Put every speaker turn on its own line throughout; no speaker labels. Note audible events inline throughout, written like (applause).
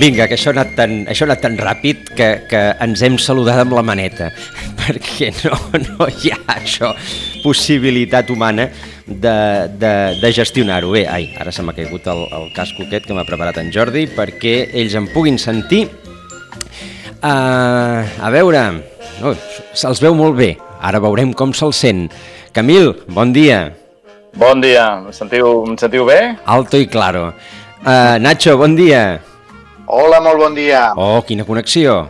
Vinga, que això ha anat tan, això ha anat tan ràpid que, que ens hem saludat amb la maneta, (laughs) perquè no, no hi ha això, possibilitat humana de, de, de gestionar-ho. Bé, ai, ara se m'ha caigut el, el casco aquest que m'ha preparat en Jordi perquè ells em puguin sentir. Uh, a veure, oh, se'ls veu molt bé, ara veurem com se'ls sent. Camil, bon dia.
Bon dia, em sentiu, em sentiu bé?
Alto i claro. Uh, Nacho, bon dia.
Hola, molt bon dia.
Oh, quina connexió.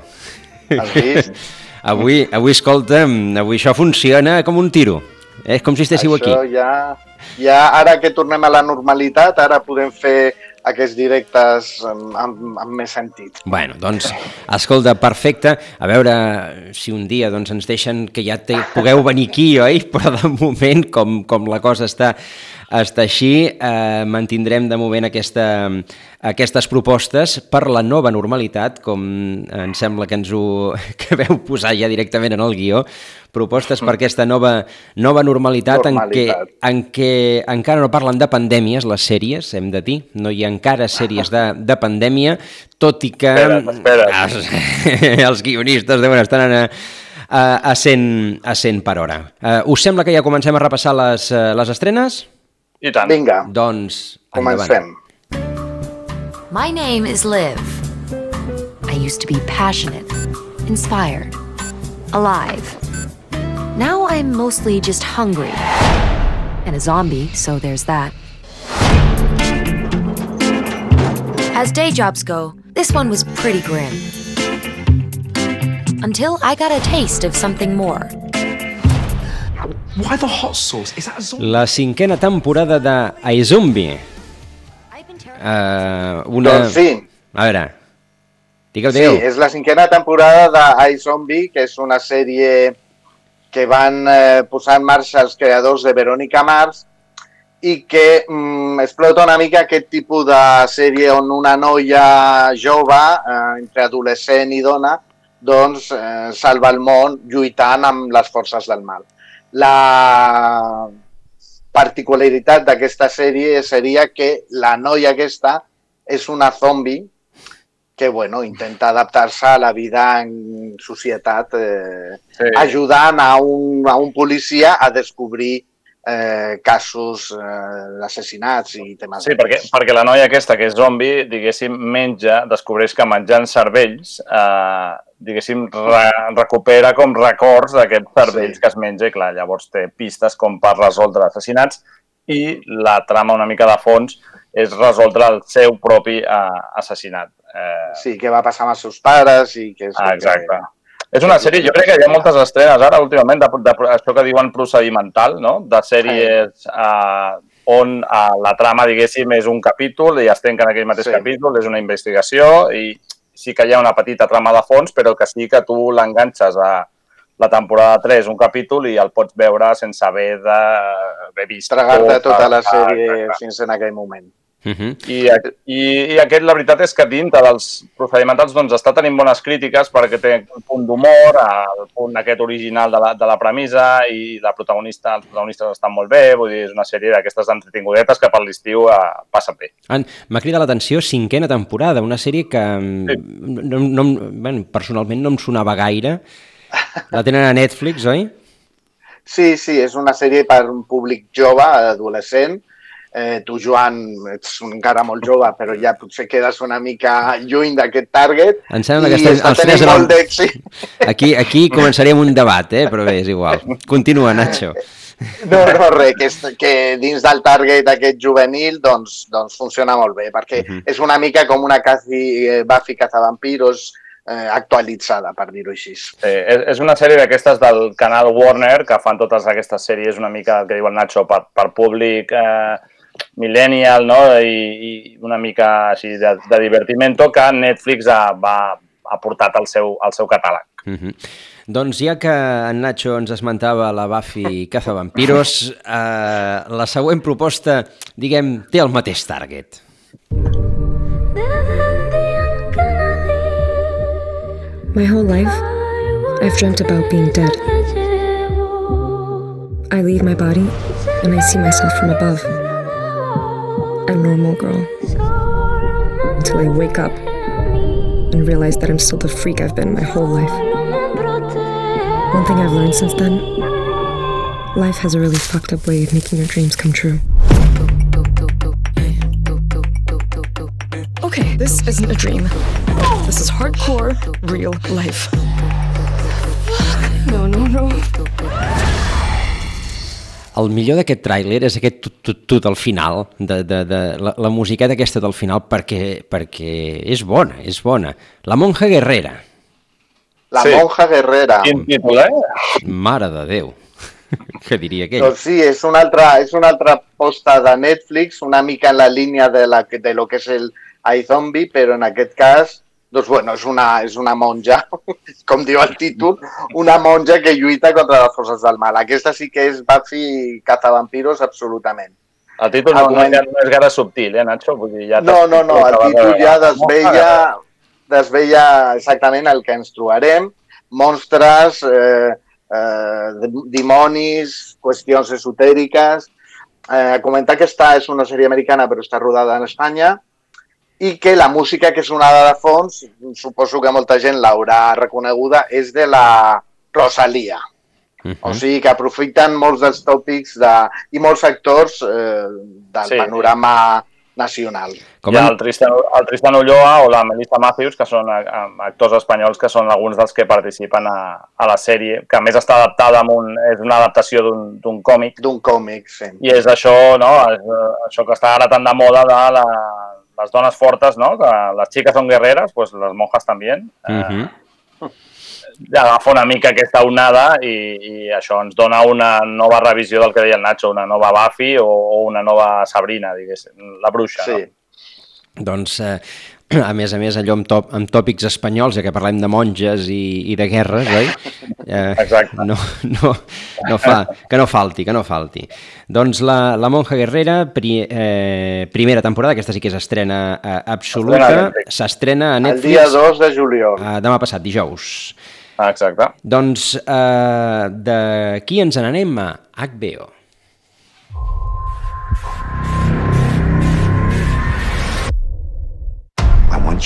Has vist? (laughs)
avui, avui, escolta'm, avui això funciona com un tiro. És com si estéssiu
Això
aquí.
ja, ja, ara que tornem a la normalitat, ara podem fer aquests directes amb, amb, amb més sentit.
Bueno, doncs, escolta, perfecte. A veure si un dia doncs, ens deixen que ja te, pugueu venir aquí, oi? (laughs) Però de moment, com, com la cosa està, està així, eh, mantindrem de moment aquesta, aquestes propostes per la nova normalitat, com em sembla que ens ho (laughs) que veu posar ja directament en el guió, propostes per aquesta nova, nova normalitat,
Normalitat.
En, què, en què encara no parlen de pandèmies, les sèries, hem de dir, no hi ha encara sèries de, de pandèmia, tot i que
Espera't, espera't.
Els, (laughs) els guionistes deuen estar a, a, a, 100, a 100 per hora. Uh, us sembla que ja comencem a repassar les, uh, les estrenes?
I tant.
Vinga,
Doncs, endavant.
comencem.
My name is Liv. I used to be passionate, inspired, alive. Now I'm mostly just hungry. And a zombie, so there's that. As day jobs go, this one was pretty grim. Until I got a taste of something more.
Why the hot sauce? Is that a zombie?
La cinquena temporada de iZombie.
I've been.
Uh, una...
Doncs sí,
A veure, digueu,
sí, és la cinquena temporada de iZombie, que és una sèrie que van eh, posar en marxa els creadors de Verónica Mars i que mm, explota una mica aquest tipus de sèrie on una noia jove, eh, entre adolescent i dona, doncs eh, salva el món lluitant amb les forces del mal. La particularitat d'aquesta sèrie seria que la noia aquesta és una zombi que bueno, intenta adaptar-se a la vida en societat eh,
Sí.
ajudant a un, a un policia a descobrir eh, casos eh, d'assassinats i temes
Sí, perquè, perquè la noia aquesta, que és zombi, diguéssim, menja, descobreix que menjant cervells, eh, diguéssim, re, recupera com records d'aquests cervells
Sí.
que es menja i, clar, llavors té pistes com per resoldre assassinats i la trama una mica de fons és resoldre el seu propi eh, assassinat. Eh,
Sí, què va passar amb els seus pares i que és...
Ah, exacte. És una sèrie, jo crec que hi ha moltes estrenes ara últimament de, de, de això que diuen procedimental, no? de sèries eh, on eh, la trama, diguéssim, és un capítol i es tanca en aquell mateix
Sí.
capítol, és una investigació i sí que hi ha una petita trama de fons, però que sí que tu l'enganxes a la temporada 3, un capítol, i el pots veure sense haver d'haver vist...
Tragar-te tota la sèrie fins en aquell moment.
Uh -huh.
I, i, I aquest, la veritat és que dintre dels procedimentals doncs, està tenint bones crítiques perquè té un punt d'humor, el punt aquest original de la, de la premissa i la protagonista, els protagonistes estan molt bé, vull dir, és una sèrie d'aquestes entretingudetes que per l'estiu eh, passa bé.
M'ha cridat l'atenció cinquena temporada, una sèrie que
Sí.
sí. no, no, bueno, personalment no em sonava gaire. La tenen a Netflix, oi?
Sí, sí, és una sèrie per un públic jove, adolescent. Eh, tu, Joan, ets encara molt jove, però ja potser quedes una mica lluny d'aquest target.
Em sembla que estem-
està
els
tenint
tres eren-
molt d'èxit.
Aquí, aquí començarem un debat, eh? però bé, és igual. Continua, Nacho.
No, no, res, que, és, que dins del target aquest juvenil doncs, doncs funciona molt bé, perquè
Mhm.
és una mica com una Cathy eh, Buffy Cazavampiros eh, actualitzada, per dir-ho així.
Eh, és, és una sèrie d'aquestes del canal Warner que fan totes aquestes sèries una mica, el que diu el Nacho, per, per públic eh, millennial no? I, i una mica així de, de divertimento que Netflix ha, va, ha portat al seu, al seu catàleg.
Uh -huh. Doncs ja que en Nacho ens esmentava la Buffy Cazavampiros, eh, la següent proposta, diguem, té el mateix target.
My whole life, I've dreamt about being dead. I leave my body and I see myself from above. A normal girl. Until I wake up and realize that I'm still the freak I've been my whole life. One thing I've learned since then life has a really fucked up way of making your dreams come true. Okay, this isn't a dream. This is hardcore, real life. No, no, no.
El millor d'aquest tràiler és aquest tut-tut del final, de, de, de, la, la musiqueta aquesta del final, perquè, perquè és bona, és bona. La monja guerrera.
La
Sí.
monja guerrera.
Quin títol, eh?
Mare de Déu. (laughs) que diria aquell.
Doncs sí, és una altra, és una altra posta de Netflix, una mica en la línia de, la, de lo que és el iZombie, però en aquest cas, doncs bueno, és una, és una monja, (laughs) com diu el títol, una monja que lluita contra les forces del mal. Aquesta sí que és Buffy cazavampiros absolutament.
El títol no, no, és, no és gaire subtil, eh, Nacho? Vull dir, ja
No, no, no, el títol ja desvella, desvella exactament el que ens trobarem. Monstres, eh, eh, dimonis, qüestions esotèriques. Eh, comentar que esta és una sèrie americana però està rodada en Espanya i que la música que sonava de fons, suposo que molta gent l'haurà reconeguda, és de la Rosalia.
Uh
O sigui que aprofiten molts dels tòpics de, i molts actors eh, del
Sí.
panorama nacional.
Com
Hi ha
en...
el Tristan, el Tristan Ulloa o la Melissa Matthews, que són eh, actors espanyols que són alguns dels que participen a, a la sèrie, que a més està adaptada amb un, és una adaptació d'un d'un còmic
d'un còmic, sí.
i és això, no? És, eh, això que està ara tan de moda de la, les dones fortes, no? Que les xiques són guerreres, pues les monjas també.
Uh -huh.
agafa una mica aquesta onada i, i això ens dona una nova revisió del que deia el Nacho, una nova Buffy o, o una nova Sabrina, diguéssim, la bruixa.
sí.
No?
Doncs, eh, (clears throat) a més a més, allò amb, top, amb tòpics espanyols, ja que parlem de monges i, i de guerres, oi? Eh,
Exacte.
No, no, no fa, que no falti, que no falti. Doncs la, la monja guerrera, pri, eh, primera temporada, aquesta sí que és estrena eh, absoluta, s'estrena a
El
Netflix
dia 2 de juliol.
eh, demà passat, dijous.
Ah, Exacte.
Doncs eh, d'aquí ens n'anem a HBO.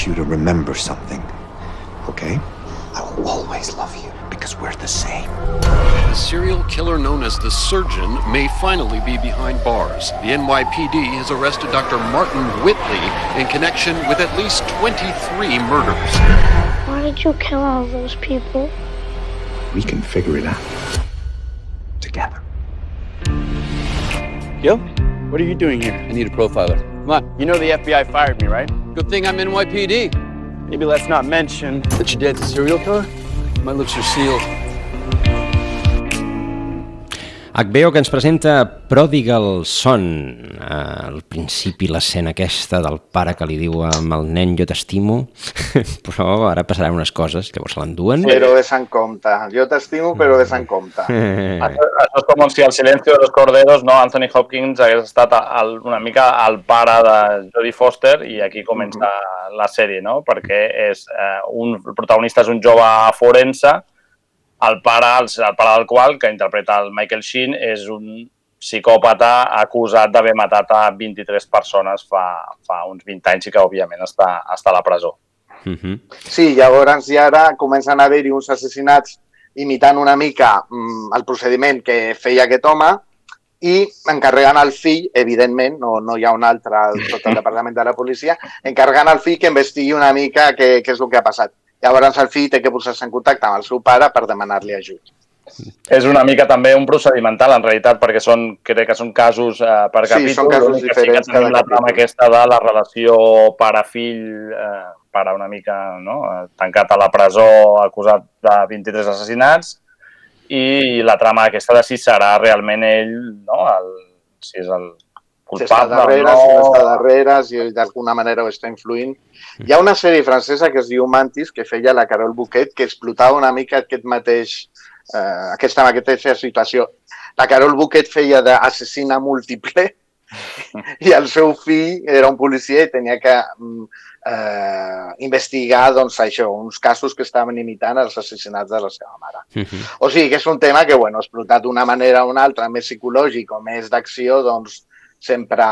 Want you to remember something, okay? I will always love you because we're the same.
The serial killer known as the Surgeon may finally be behind bars. The NYPD has arrested Dr. Martin Whitley in connection with at least 23 murders.
Why did you kill all those people?
We can figure it out together.
Gil, what are you doing here?
I need a profiler.
Come on, you know the FBI fired me, right?
Good thing I'm NYPD.
Maybe let's not mention.
That your dad's a serial killer? My lips are sealed.
HBO que ens presenta Prodigal Son. Al principi l'escena aquesta del pare que li diu amb el nen jo t'estimo, (laughs) però ara passaran unes coses, llavors se l'enduen.
Però ves en compte. Jo t'estimo, però ves en compte. (laughs)
Això, això és com si al silencio de los corderos no, Anthony Hopkins hagués estat el, una mica el pare de Jodie Foster i aquí comença la sèrie, no? Perquè és, eh, un, el protagonista és un jove forense, el pare, el, el pare del qual, que interpreta el Michael Sheen, és un psicòpata acusat d'haver matat a 23 persones fa, fa uns 20 anys i que, òbviament, està, està a la presó.
Uh -huh.
Sí, llavors i ara comencen a haver-hi uns assassinats imitant una mica mm, el procediment que feia aquest home i encarregant al fill, evidentment, no, no hi ha un altre al tot el departament de la policia, encarregant al fill que investigui una mica què, què és el que ha passat. Llavors el fill té que posar-se en contacte amb el seu pare per demanar-li ajut.
És una mica també un procedimental, en realitat, perquè són, crec que són casos eh, per
Sí,
capítol.
són casos
que
diferents
Sí que la trama aquesta de la relació pare-fill, eh, pare una mica no? eh, tancat a la presó, acusat de 23 assassinats, i la trama aquesta de si serà realment ell, no? el, si és el
Si està
culpable
darrere,
o
si no
no.
està darrere, si d'alguna manera ho està influint. Hi ha una sèrie francesa que es diu Mantis, que feia la Carol Bouquet, que explotava una mica aquest mateix, eh, aquesta mateixa situació. La Carol Bouquet feia d'assassina múltiple (laughs) i el seu fill era un policia i tenia que mm, eh, investigar doncs, això, uns casos que estaven imitant els assassinats de la seva mare.
Uh -huh.
O sigui que és un tema que, bueno, explotat d'una manera o una altra, més psicològic o més d'acció, doncs sempre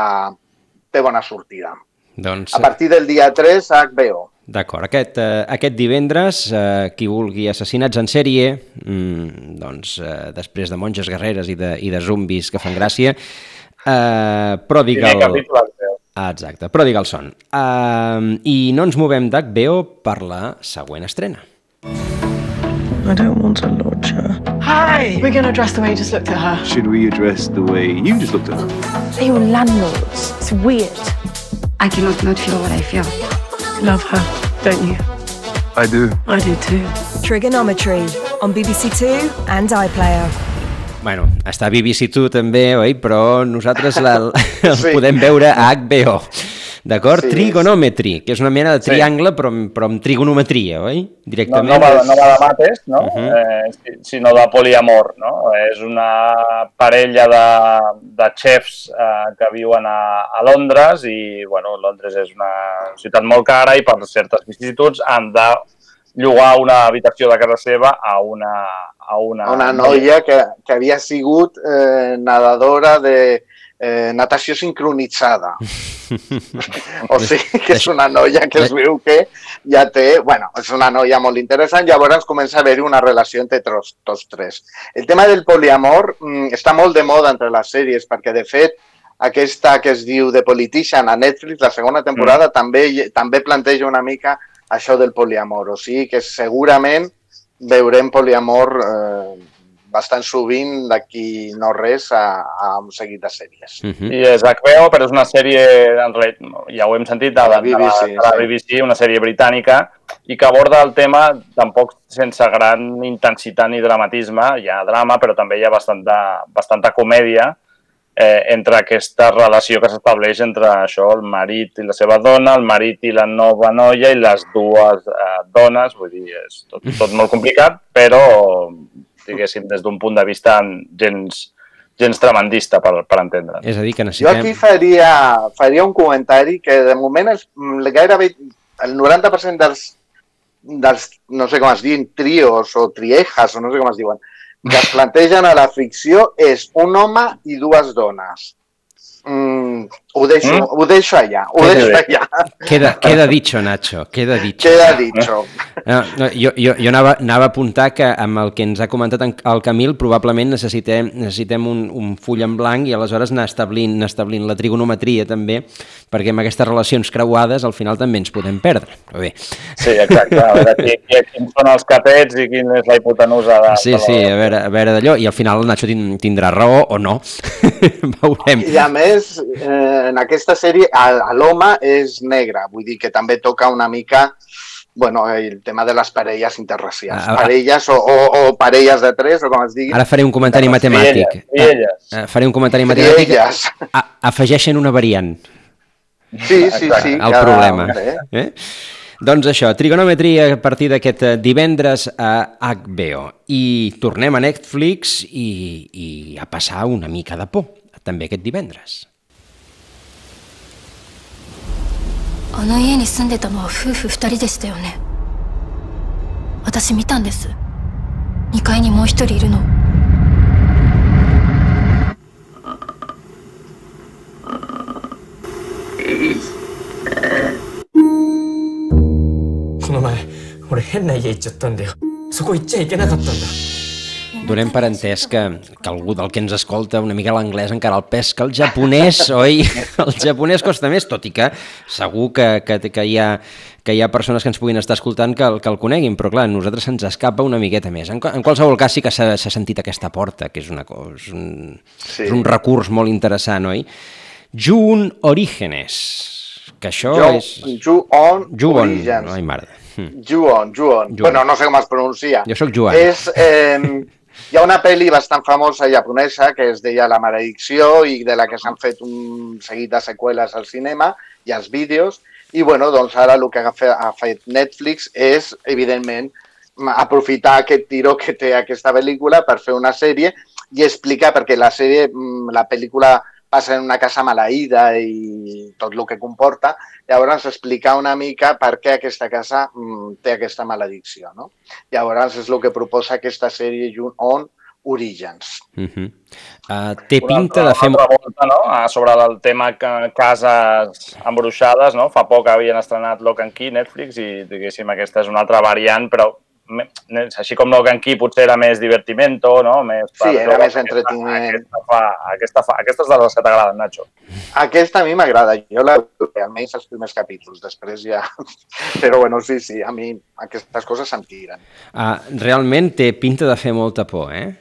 té bona sortida.
Doncs,
A partir del dia 3 a HBO.
D'acord, aquest, eh, aquest divendres, eh, qui vulgui assassinats en sèrie, mm, doncs eh, després de monges guerreres i de, i de zombis que fan gràcia, eh, Prodigal...
Primer.
Ah, exacte, Prodigal Son. Uh, I no ens movem d'HBO per la següent estrena.
I don't want to lodge her.
Hi! We're going to address the way you just looked at her.
Should we address the way you just looked at her?
They're your landlords. It's weird.
I cannot not feel what I feel.
Love her, don't you?
I do.
I do too.
Trigonometry on BBC Two and iPlayer.
Bueno, està a BBC2 també, oi? Però nosaltres la, (laughs) el
Sí.
podem veure a HBO. D'acord?
Sí.
Trigonometry, que és una mena de
Sí.
triangle, però, amb- però amb trigonometria, oi?
No,
Directament.
no, va, no va de mates, no?
Uh -huh.
eh, si- sinó de poliamor, no? És una parella de, de xefs eh, que viuen a, a Londres i, bueno, Londres és una ciutat molt cara i per certes vicissituds han de llogar una habitació de casa seva a una... A una,
Una noia que, que havia sigut eh, nedadora de eh, natació sincronitzada. (laughs) O sigui, que és una noia que es veu que ja té... Bueno, és una noia molt interessant, llavors comença a haver una relació entre tots, tots tres. El tema del poliamor mm, està molt de moda entre les sèries, perquè de fet aquesta que es diu The Politician a Netflix, la segona temporada, mm. també, també planteja una mica això del poliamor. O sigui que segurament veurem poliamor eh, bastant sovint d'aquí no res a, a un seguit de sèries.
Uh -huh.
I és HBO, però és una sèrie, en realitat, ja ho hem sentit, de,
De la
de, la,
BBC,
de la
sí.
BBC, una sèrie britànica, i que aborda el tema tampoc sense gran intensitat ni dramatisme. Hi ha drama, però també hi ha bastanta, bastanta comèdia eh, entre aquesta relació que s'estableix entre això, el marit i la seva dona, el marit i la nova noia i les dues eh, dones. Vull dir, és tot, tot molt complicat, però diguéssim, des d'un punt de vista gens, gens tremendista per, per entendre.
És a dir, que
Jo
necessitem...
aquí faria, faria un comentari que de moment és gairebé el 90% dels, dels, no sé com es diuen, trios o triejas, o no sé com es diuen, que es plantegen a la ficció és un home i dues dones. Mm, ho, deixo,
Mm?
ho deixo allà, ho
Queda
deixo
bé.
allà.
Queda, queda dicho, Nacho, queda dicho.
Queda dicho.
No, no, jo jo, jo anava, anava a apuntar que amb el que ens ha comentat en- el Camil probablement necessitem, necessitem un, un full en blanc i aleshores anar establint, anar establint la trigonometria també, perquè amb aquestes relacions creuades al final també ens podem perdre. Però bé,
Sí, exacte. A veure qui, qui, quins són els catets i quin és la hipotenusa de...
sí, sí, a veure, a veure d'allò, i al final el Nacho tin- tindrà raó o no, (laughs) veurem.
I a més, eh, en aquesta sèrie l'home és negre, vull dir que també toca una mica bueno, el tema de les parelles interracials.
Ah, ah.
Parelles o, o, o parelles de tres, o com es digui.
Ara faré un comentari matemàtic.
Rielles.
Eh, Faré un comentari matemàtic.
Rielles.
A, afegeixen una variant.
Sí, sí, sí.
el
cada
problema.
eh?
Eh? Doncs això, trigonometria a partir d'aquest eh, divendres a HBO. I tornem a Netflix i, i a passar una mica de por, també aquest divendres.
あの家に住んでたのは夫婦二人でしたよね。私見たんです。2階にもう一人いるの。
この前俺変な家行っちゃったんだよ。そこ行っちゃいけなかったんだ
Donem per entès que, que algú del que ens escolta una mica l'anglès encara el pes que el japonès, oi? (laughs) El japonès costa més, tot i que segur que, que, que, hi, ha, que hi ha persones que ens puguin estar escoltant que, el- que el coneguin, però clar, a nosaltres se'ns escapa una miqueta més. En, en qualsevol cas sí que s'ha sentit aquesta porta, que és, una cosa, és, un,
Sí.
és un recurs molt interessant, oi? Jun Orígenes, que això
Jo,
és...
Ju-on
Juon,
Origins.
ai mare. Hm.
Juon, Juon.
Juon.
Bueno, no sé com es pronuncia.
Jo sóc Joan.
És, eh, (laughs) hi ha una pel·li bastant famosa japonesa que es deia La maledicció i de la que s'han fet un seguit de seqüeles al cinema i als vídeos. I bueno, doncs ara el que ha fe- ha fet Netflix és, evidentment, aprofitar aquest tiro que té aquesta pel·lícula per fer una sèrie i explicar, perquè la sèrie, mm, la pel·lícula passa en una casa maleïda i tot el que comporta, llavors explicar una mica per què aquesta casa mm, té aquesta maledicció. No? Llavors és el que proposa aquesta sèrie Jun On orígens.
Uh -huh. uh, té
Una
pinta
altra,
de fer...
Una volta, no? Ah, sobre el tema que cases embruixades, no? Fa poc havien estrenat Lock and Key, Netflix, i diguéssim, aquesta és una altra variant, però així com Lock and Key potser era més divertimento, no? Més
Sí, era més
aquesta-
entreteniment.
Aquesta, fa, aquesta, fa, aquesta és de les que t'agraden, Nacho.
Aquesta a mi m'agrada, jo la veuré, almenys els primers capítols, després ja... (laughs) Però bueno, sí, sí, a mi aquestes coses se'm tiren.
Uh, realment té pinta de fer molta por, eh?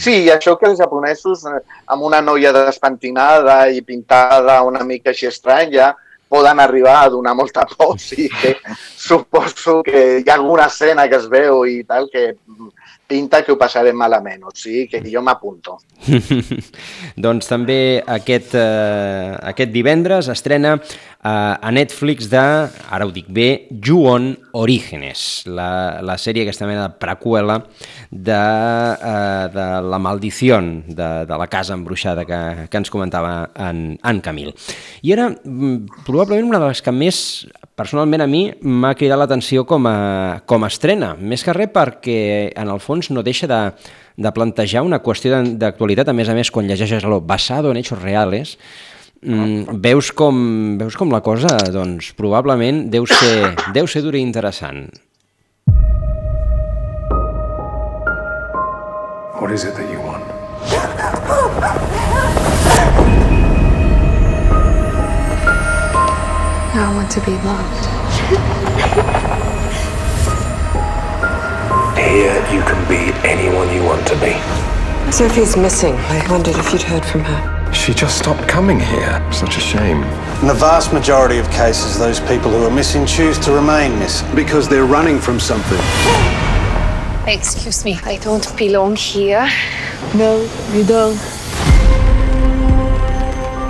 Sí, i això que els japonesos, eh, amb una noia despentinada i pintada una mica així estranya, poden arribar a donar molta por, (laughs) sigui que suposo que hi ha alguna escena que es veu i tal que pinta que ho passarem malament, o sigui que jo m'apunto. (laughs)
doncs també aquest, eh, aquest divendres estrena eh, a Netflix de, ara ho dic bé, Ju-on Orígenes, la, la sèrie aquesta mena de preqüela de, eh, de la maldició de, de la casa embruixada que, que ens comentava en, en Camil. I ara, mm, probablement una de les que més personalment a mi m'ha cridat l'atenció com, a, com a estrena, més que res perquè en el fons no deixa de, de plantejar una qüestió de- d'actualitat, a més a més quan llegeixes lo basado en hechos reales, mm, veus, com, veus com la cosa doncs, probablement deu ser, deu ser dura i interessant.
What is it that you want? (laughs)
want to be loved.
Here, you can be anyone you want to be.
Sophie's missing. I wondered if you'd heard from her.
She just stopped coming here. Such a shame.
In the vast majority of cases, those people who are missing choose to remain missing.
Because they're running from something.
Excuse me, I don't belong here. No, you don't.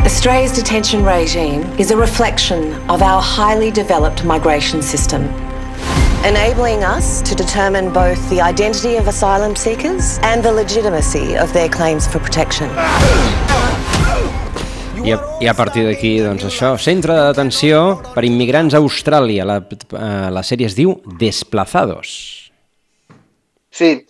Australia's detention regime is a reflection of our highly developed migration system, enabling us to determine both the identity of asylum seekers and the legitimacy of their claims for protection.
I a, i a partir d'aquí, doncs això, centre de detenció per immigrants a Austràlia. La, eh, la sèrie es diu Desplazados.
Sí,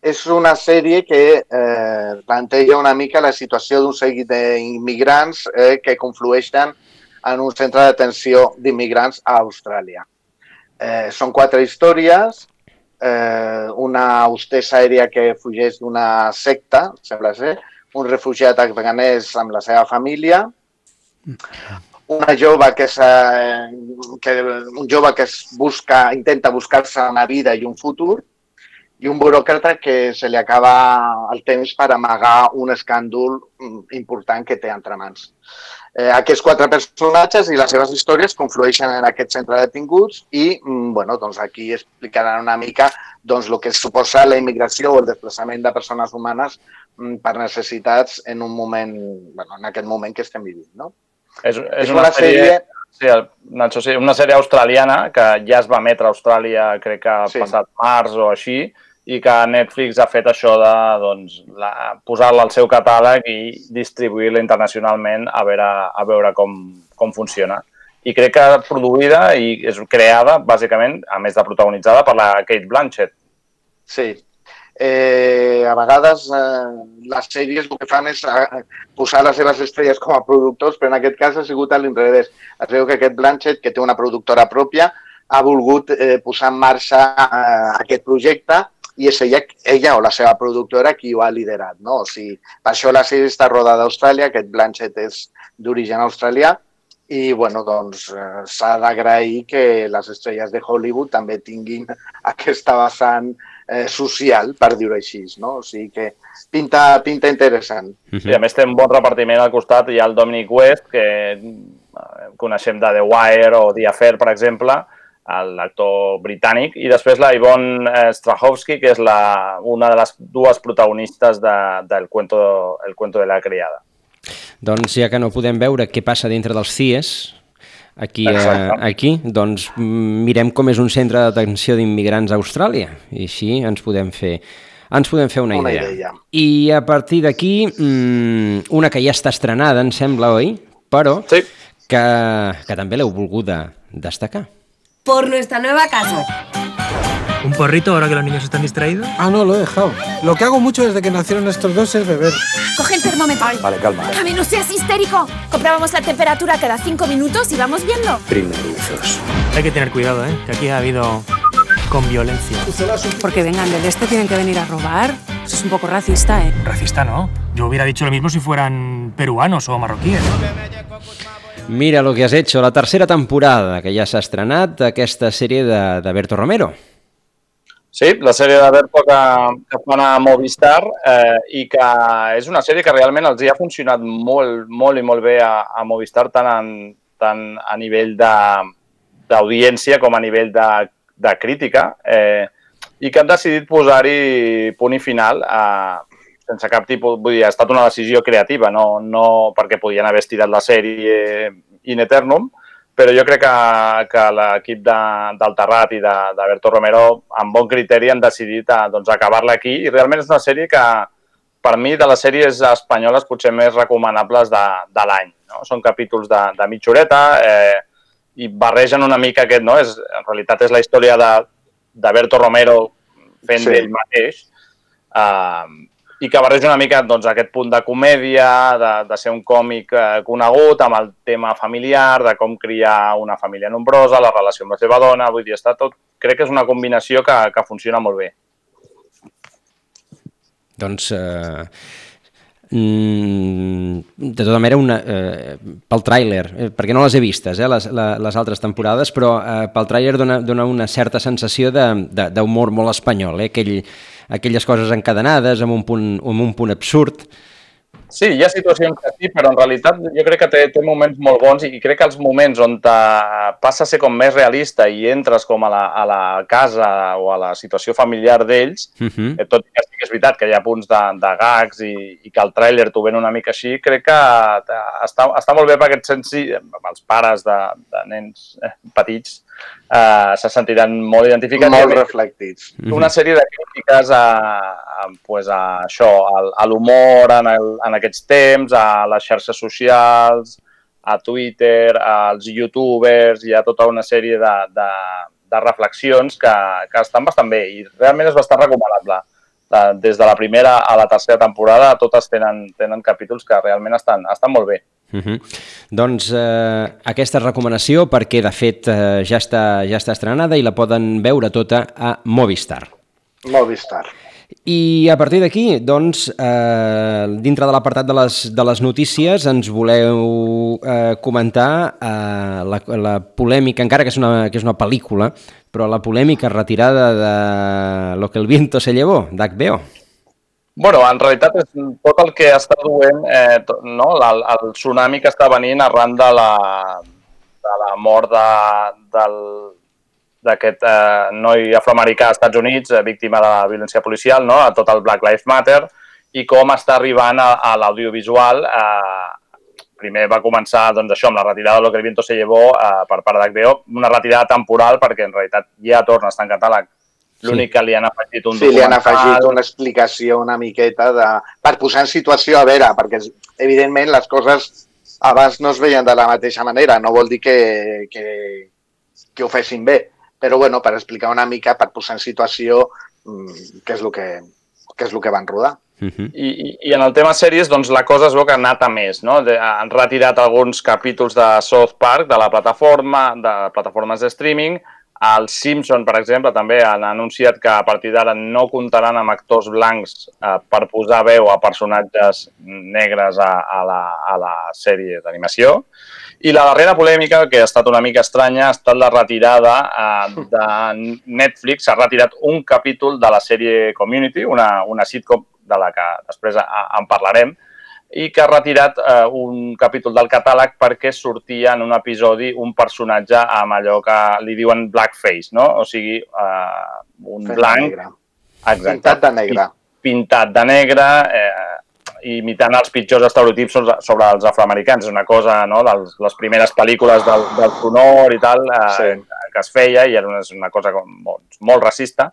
és una sèrie que eh, planteja una mica la situació d'un seguit d'immigrants eh, que conflueixen en un centre d'atenció d'immigrants a Austràlia. Eh, són quatre històries, eh, una hostessa aèria que fugeix d'una secta, sembla ser, un refugiat afganès amb la seva família, una jove que, eh, que un jove que es busca, intenta buscar-se una vida i un futur, i un buròcrata que se li acaba el temps per amagar un escàndol mm, important que té entre mans. Eh, aquests quatre personatges i les seves històries conflueixen en aquest centre de detinguts i mm, bueno, doncs aquí explicaran una mica doncs, el que suposa la immigració o el desplaçament de persones humanes mm, per necessitats en un moment, bueno, en aquest moment que estem vivint. No?
És, és, una, sèrie... Sí, el, Nacho, sí, una sèrie australiana que ja es va emetre a Austràlia, crec que
sí.
passat març o així, i que Netflix ha fet això de doncs, la- posar-la al seu catàleg i distribuir-la internacionalment a veure, a veure com, com funciona. I crec que produïda i és creada, bàsicament, a més de protagonitzada, per la Kate Blanchett.
Sí. Eh, a vegades eh, les sèries el que fan és eh, posar les seves estrelles com a productors, però en aquest cas ha sigut a l'inrevés. Es veu que aquest Blanchett, que té una productora pròpia, ha volgut eh, posar en marxa eh, aquest projecte i és ella, ella o la seva productora qui ho ha liderat. No? O sigui, per això la sèrie està rodada a Austràlia, aquest Blanchett és d'origen australià, i bueno, doncs eh, s'ha d'agrair que les estrelles de Hollywood també tinguin (laughs) aquesta vessant eh, social, per dir-ho així. No? O sigui que pinta, pinta interessant.
I a més té un bon repartiment al costat. Hi ha el Dominic West, que eh, coneixem de The Wire o The Affair, per exemple, l'actor britànic, i després la Yvonne eh, Strahovski, que és la, una de les dues protagonistes de, del cuento, el cuento de la criada.
Doncs ja que no podem veure què passa dintre dels CIES, aquí, eh, aquí doncs mm, mirem com és un centre d'atenció d'immigrants a Austràlia i així ens podem fer ens podem fer una,
Una
idea.
idea.
I a partir d'aquí, mm, una que ja està estrenada, em sembla, oi? Però
sí.
que, que també l'heu volguda destacar.
Por nuestra nueva casa.
¿Un porrito ahora que los niños están distraídos?
Ah, no, lo he dejado. Lo que hago mucho desde que nacieron estos dos es beber.
Coge el termómetro.
Vale, calma.
Javi, no seas histérico. Comprábamos la temperatura cada cinco minutos y vamos viendo.
Primerizos.
Hay que tener cuidado, ¿eh? Que aquí ha habido con violencia.
Porque vengan del este tienen que venir a robar. Eso es un poco racista, ¿eh?
Racista, ¿no? Yo hubiera dicho lo mismo si fueran peruanos o marroquíes.
Mira lo que has hecho, la tercera temporada que ja s'ha estrenat d'aquesta sèrie de, de Berto Romero.
Sí, la sèrie de Berto que, que fan a Movistar eh, i que és una sèrie que realment els hi ha funcionat molt, molt i molt bé a, a Movistar, tant, en, tant a nivell d'audiència com a nivell de, de crítica, eh, i que han decidit posar-hi punt i final a, sense cap tipus... Vull dir, ha estat una decisió creativa, no, no perquè podien haver estirat la sèrie in eternum, però jo crec que, que l'equip de, del Terrat i de, de Berto Romero, amb bon criteri, han decidit a, doncs, acabar-la aquí. I realment és una sèrie que, per mi, de les sèries espanyoles potser més recomanables de, de l'any. No? Són capítols de, de mitja horeta eh, i barregen una mica aquest, no? És, en realitat és la història de, de Berto Romero fent
Sí.
sí. ell mateix, eh, i que barreja una mica doncs, aquest punt de comèdia, de, de ser un còmic eh, conegut, amb el tema familiar, de com criar una família nombrosa, la relació amb la seva dona, vull dir, està tot... Crec que és una combinació que, que funciona molt bé.
Doncs, eh, mm, de tota manera, una, eh, pel tràiler, eh, perquè no les he vistes, eh, les, les altres temporades, però eh, pel tràiler dona, dona una certa sensació d'humor molt espanyol, eh, aquell, aquelles coses encadenades amb un punt, amb un punt absurd.
Sí, hi ha situacions que sí, però en realitat jo crec que té, té moments molt bons i crec que els moments on te passa a ser com més realista i entres com a la, a la casa o a la situació familiar d'ells,
Uh -huh.
eh, tot i que sí que és veritat que hi ha punts de, de gags i, i que el tràiler t'ho ven una mica així, crec que eh, està, està molt bé per aquest sens, sí, amb els pares de, de nens eh, petits eh, se sentiran molt identificats.
Molt
a
reflectits.
una sèrie de crítiques a, a, pues a això, al- a l'humor en, el, en aquests temps, a les xarxes socials, a Twitter, als youtubers, hi ha tota una sèrie de, de, de reflexions que, que estan bastant bé i realment és bastant recomanable. De- Des de la primera a la tercera temporada totes tenen, tenen capítols que realment estan, estan molt bé.
Uh -huh. Doncs eh, aquesta recomanació perquè de fet eh, ja, està, ja està estrenada i la poden veure tota a Movistar.
Movistar.
I a partir d'aquí, doncs, eh, dintre de l'apartat de, les, de les notícies ens voleu eh, comentar eh, la, la polèmica, encara que és, una, que és una pel·lícula, però la polèmica retirada de Lo que el viento se llevó, d'HBO.
Bueno, en realitat és tot el que està duent eh, to- no? el, el tsunami que està venint arran de la, de la mort de, del, d'aquest eh, noi afroamericà als Estats Units, eh, víctima de la violència policial, no? a tot el Black Lives Matter, i com està arribant a, a l'audiovisual. Eh, primer va començar doncs, això, amb la retirada de Lo que el viento se llevó eh, per part d'HBO, una retirada temporal perquè en realitat ja torna a estar en catàleg. L'únic que li han afegit un
Sí, li han
documental.
afegit una explicació una miqueta de... per posar en situació a veure, perquè evidentment les coses abans no es veien de la mateixa manera, no vol dir que, que, que ho fessin bé, però bueno, per explicar una mica, per posar en situació mm, què és el que, què és el que van rodar.
Uh -huh.
I, i, I en el tema sèries, doncs la cosa es veu que ha anat a més, no? De, han retirat alguns capítols de South Park de la plataforma, de plataformes de streaming. Els Simpson, per exemple, també han anunciat que a partir d'ara no comptaran amb actors blancs eh, per posar veu a personatges negres a, a, la, a la sèrie d'animació. I la darrera polèmica, que ha estat una mica estranya, ha estat la retirada eh, de Netflix. S'ha retirat un capítol de la sèrie Community, una, una sitcom de la que després a- en parlarem, i que ha retirat eh, un capítol del catàleg perquè sortia en un episodi un personatge amb allò que li diuen blackface, no? O sigui, eh, un
de
blanc...
negre.
Exacte.
Pintat de negre.
Pintat de negre, eh, imitant els pitjors estereotips sobre, sobre els afroamericans. És una cosa, no?, de les primeres pel·lícules del, del sonor i tal, eh, sí. que es feia i era una, una cosa com molt, molt racista.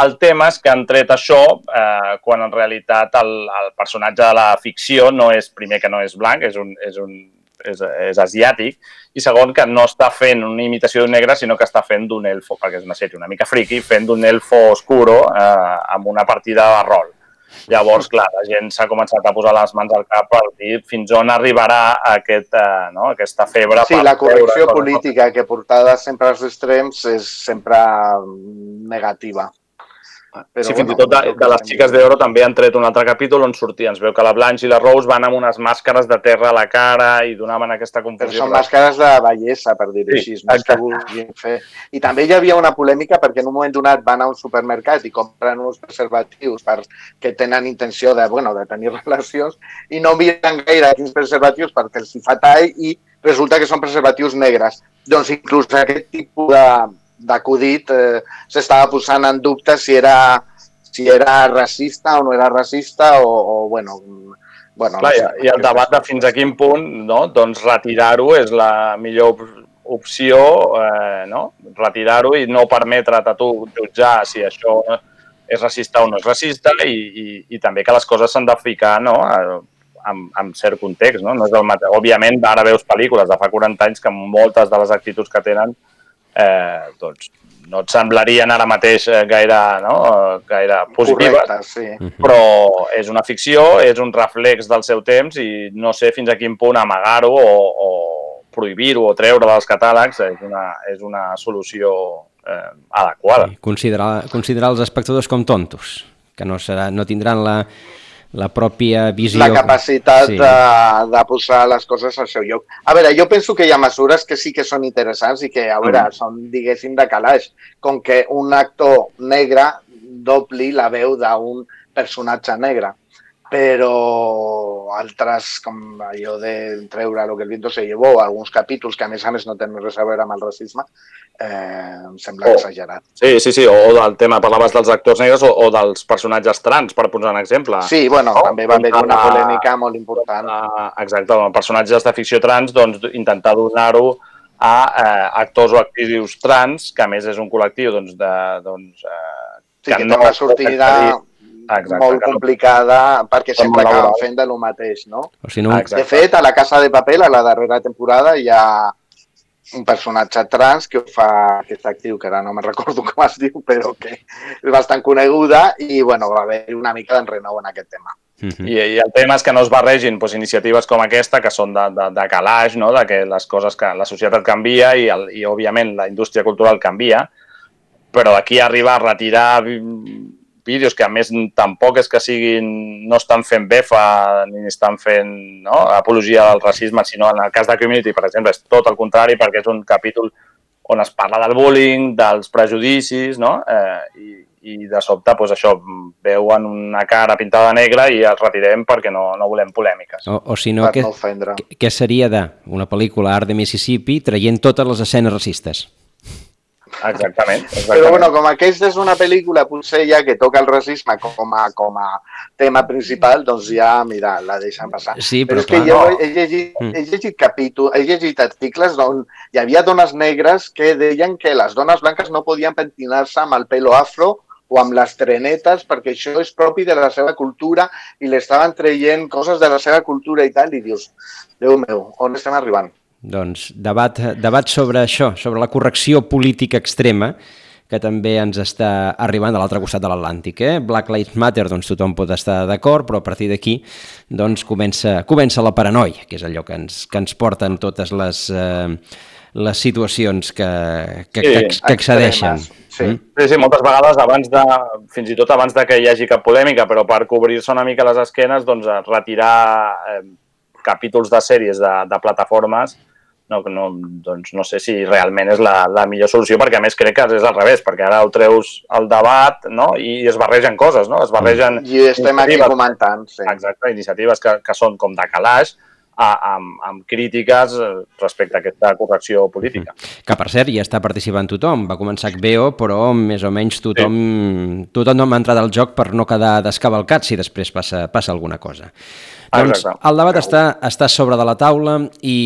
El tema és que han tret això eh, quan en realitat el, el personatge de la ficció no és, primer que no és blanc, és un, és un és, és asiàtic, i segon, que no està fent una imitació d'un negre, sinó que està fent d'un elfo, perquè és una sèrie una mica friki, fent d'un elfo oscuro eh, amb una partida de rol. Llavors, clar, la gent s'ha començat a posar les mans al cap per dir fins on arribarà aquest, eh, no? aquesta febre.
Sí, la correcció
veure
política que portada sempre als extrems és sempre negativa.
Però, sí, fins i tot de, de les xiques d'Oro també han tret un altre capítol on sortia, ens veu que la Blanche i la Rose van amb unes màscares de terra a la cara i donaven aquesta
Però
confusió.
són màscares de bellesa, per dir-ho
Sí,
així, no és que vulguin fer. I també hi havia una polèmica perquè en un moment donat van a un supermercat i compren uns preservatius per, que tenen intenció de, bueno, de tenir (laughs) relacions i no miren gaire quins preservatius perquè els hi fa tall i resulta que són preservatius negres. Doncs inclús aquest tipus de, d'acudit eh, s'estava posant en dubte si era, si era racista o no era racista o, o bueno, bueno
Clar,
no sé.
I el debat de fins a quin punt no? doncs retirar-ho és la millor op- opció, eh, no? retirar-ho i no permetre't a tu jutjar si això és racista o no és racista i, i, i també que les coses s'han de ficar no? a- amb, amb cert context. No? No és el mate... Òbviament, ara veus pel·lícules de fa 40 anys que moltes de les actituds que tenen eh, doncs, no et semblarien ara mateix eh, gaire, no? gaire positives,
Correcte, sí.
però és una ficció, és un reflex del seu temps i no sé fins a quin punt amagar-ho o, o prohibir-ho o treure dels catàlegs és una, és una solució eh, adequada.
Considerar, considerar els espectadors com tontos, que no, serà, no tindran la, la pròpia visió...
la capacitat
Sí.
de, de posar les coses al seu lloc. A veure, jo penso que hi ha mesures que sí que són interessants i que, a veure,
Mm.
són, diguéssim, de calaix, com que un actor negre dobli la veu d'un personatge negre però altres, com allò de treure lo que el viento se llevó, alguns capítols que a més a més no tenen res a veure amb el racisme, eh, em sembla
Oh.
exagerat.
Sí, sí, sí, o del tema, parlaves dels actors negres o, o dels personatges trans, per posar un exemple.
Sí, bueno,
No?
també va haver una polèmica molt important.
Ah, Exacte, amb personatges de ficció trans, doncs intentar donar-ho a eh, actors o actrius trans, que a més és un col·lectiu doncs, de, doncs, eh,
Sí, que té una sortida
Exacte,
molt
que no-
complicada perquè
Som
sempre acaben fent de lo mateix, no?
O si no,
De fet, a la Casa de Papel, a la darrera temporada, hi ha un personatge trans que ho fa aquesta actriu, que ara no me'n recordo com es diu, però que és bastant coneguda i, bueno, va haver una mica d'enrenou en aquest tema.
I, I el tema és que no es barregin doncs, iniciatives com aquesta, que són de, de, de calaix, no? de que les coses que la societat canvia i, el, i òbviament, la indústria cultural canvia, però d'aquí arribar a retirar vídeos que a més tampoc és que siguin, no estan fent befa ni estan fent no? apologia del racisme, sinó en el cas de Community, per exemple, és tot el contrari perquè és un capítol on es parla del bullying, dels prejudicis, no? eh, i, i de sobte doncs això, veuen una cara pintada de negre i els retirem perquè no, no volem polèmiques.
O, o si no, què, què- què seria d'una pel·lícula Art de Mississippi traient totes les escenes racistes?
Exactament. exactament.
Però bueno, com aquesta és una pel·lícula potser ja que toca el racisme com a, com a tema principal, doncs ja, mira, la deixen passar.
Sí, però
és que
clar.
jo
No.
he llegit,
Mm.
he llegit capítol, he llegit articles on hi havia dones negres que deien que les dones blanques no podien pentinar-se amb el pelo afro o amb les trenetes perquè això és propi de la seva cultura i l'estaven traient coses de la seva cultura i tal, i dius, Déu meu, on estem arribant?
Doncs debat, debat sobre això, sobre la correcció política extrema, que també ens està arribant de l'altre costat de l'Atlàntic. Eh? Black Lives Matter, doncs tothom pot estar d'acord, però a partir d'aquí doncs, comença, comença la paranoia, que és allò que ens, que ens porten totes les, eh, les situacions que, que, que, que excedeixen.
Sí.
Mm?
Sí, sí, moltes vegades abans de, fins i tot abans de que hi hagi cap polèmica, però per cobrir-se una mica les esquenes, doncs retirar eh, capítols de sèries de, de plataformes no, no, doncs no sé si realment és la, la millor solució, perquè a més crec que és al revés, perquè ara ho treus al debat no? i es barregen coses, no? Es barregen
I estem aquí comentant, sí.
Exacte, iniciatives que, que són com de calaix, a, amb, amb crítiques eh, respecte a aquesta correcció política.
Que, per cert, ja està participant tothom. Va començar HBO, però més o menys tothom, tothom no ha entrat al joc per no quedar descavalcat si després passa, passa alguna cosa. Doncs
Exacte.
el debat està, està sobre de la taula i,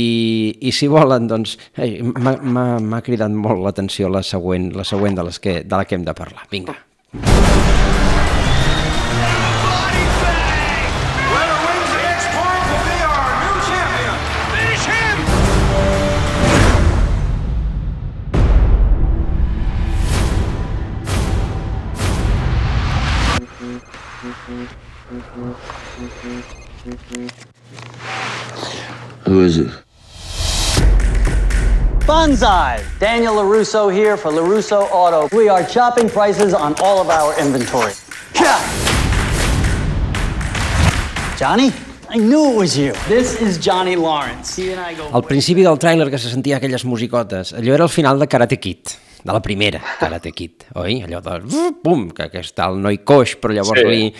i si volen, doncs, m'ha- m'ha m'ha cridat molt l'atenció la següent, la següent de, les que, de la que hem de parlar. Vinga.
Who is it?
Banzai! Daniel LaRusso here for LaRusso Auto. We are chopping prices on all of our inventory. Johnny? I knew it was you. This is Johnny Lawrence. He and I go...
Al principi del tràiler que se sentia aquelles musicotes, allò era el final de Karate Kid, de la primera (laughs) Karate Kid, oi? Allò de... Pum, que, que està el noi coix, però llavors
Sí.
li...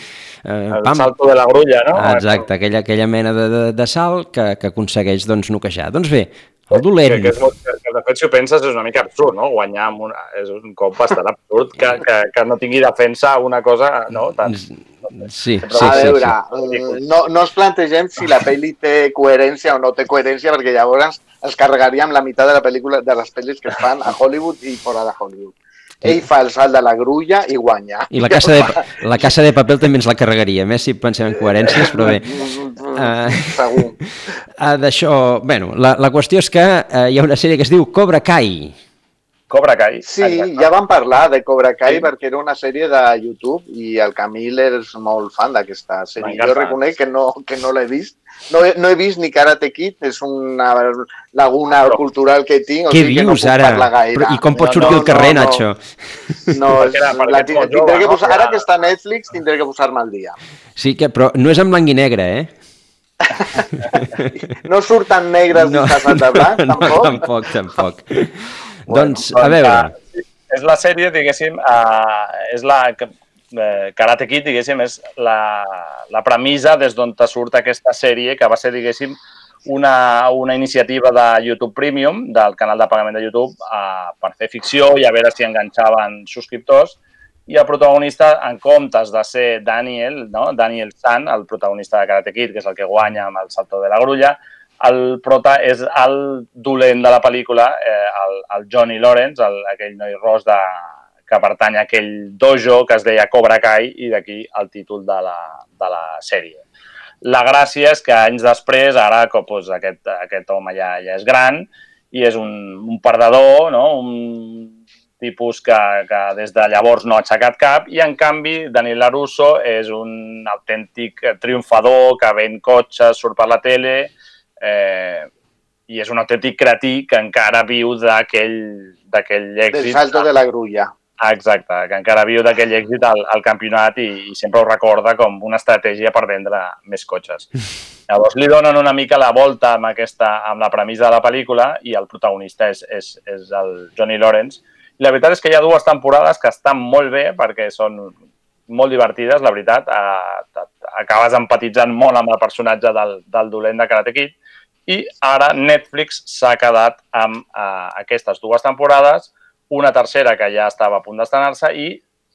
Eh,
El salto de la grulla, no?
Exacte, aquella, aquella mena de, de, de salt que, que aconsegueix doncs, noquejar. Doncs bé, el dolent...
Que, que, és molt, que, de fet, si ho penses, és una mica absurd, no? Guanyar amb una, és un cop bastant absurd que, que, que no tingui defensa una cosa, no? Tan,
Sí, sí,
a
sí,
veure,
sí.
eh, no, no ens plantegem si la pel·li té coherència o no té coherència, perquè llavors es carregaríem la meitat de la pel·lícula de les pel·lis que es fan a Hollywood i fora de Hollywood. Ell fa el salt de la grulla i guanya.
I la casa, de, (laughs) la casa de paper també ens la carregaria, més si pensem en coherències, però bé. Uh, (laughs)
Segur.
Uh, D'això, bueno, la, la qüestió és que uh, hi ha una sèrie que es diu Cobra Kai.
Cobra Kai.
Sí, ja vam parlar de Cobra Kai sí. perquè era una sèrie de YouTube i el Camil és molt fan d'aquesta sèrie. Jo reconec que no, que no l'he vist. No he, no he vist ni Karate Kid, és una laguna
Però-
cultural que tinc. O
Què
sigui que no
dius ara?
parlar gaire.
Però, I com pots
No,
sortir
no,
al carrer,
no, no.
Nacho?
No, (laughs)
era-
és,
perquè
la, tindré
jove,
que
no?
posar, ara que està a Netflix tindré que posar-me al dia.
Sí, que, però no és en blanc i negre, eh? (laughs)
No surten negres no, disfressats de blanc, (laughs)
no,
tampoc?
tampoc, tampoc. Doncs, a veure,
eh, És la sèrie, diguéssim, uh, és la... Eh, Karate Kid, diguéssim, és la, la premissa des d'on surt aquesta sèrie, que va ser, diguéssim, una, una iniciativa de YouTube Premium, del canal de pagament de YouTube, uh, per fer ficció i a veure si enganxaven subscriptors. I el protagonista, en comptes de ser Daniel, no? Daniel San, el protagonista de Karate Kid, que és el que guanya amb el salto de la grulla, el prota és el dolent de la pel·lícula, eh, el, el Johnny Lawrence, el, aquell noi ros de, que pertany a aquell dojo que es deia Cobra Kai i d'aquí el títol de la, de la sèrie. La gràcia és que anys després, ara com, doncs, aquest, aquest home ja, ja és gran i és un, un perdedor, no? un tipus que, que des de llavors no ha aixecat cap i en canvi Daniel LaRusso és un autèntic triomfador que ven cotxes, surt per la tele eh, i és un autèntic cretí que encara viu d'aquell d'aquell
Del
èxit.
salto de la grulla.
Ah, Exacte, que encara viu d'aquell èxit al, al campionat i, i sempre ho recorda com una estratègia per vendre més cotxes. (laughs) Llavors li donen una mica la volta amb, aquesta, amb la premissa de la pel·lícula i el protagonista és, és, és el Johnny Lawrence. I la veritat és que hi ha dues temporades que estan molt bé perquè són molt divertides, la veritat. Eh, acabes empatitzant molt amb el personatge del, del dolent de Karate Kid i ara Netflix s'ha quedat amb eh, aquestes dues temporades, una tercera que ja estava a punt d'estrenar-se i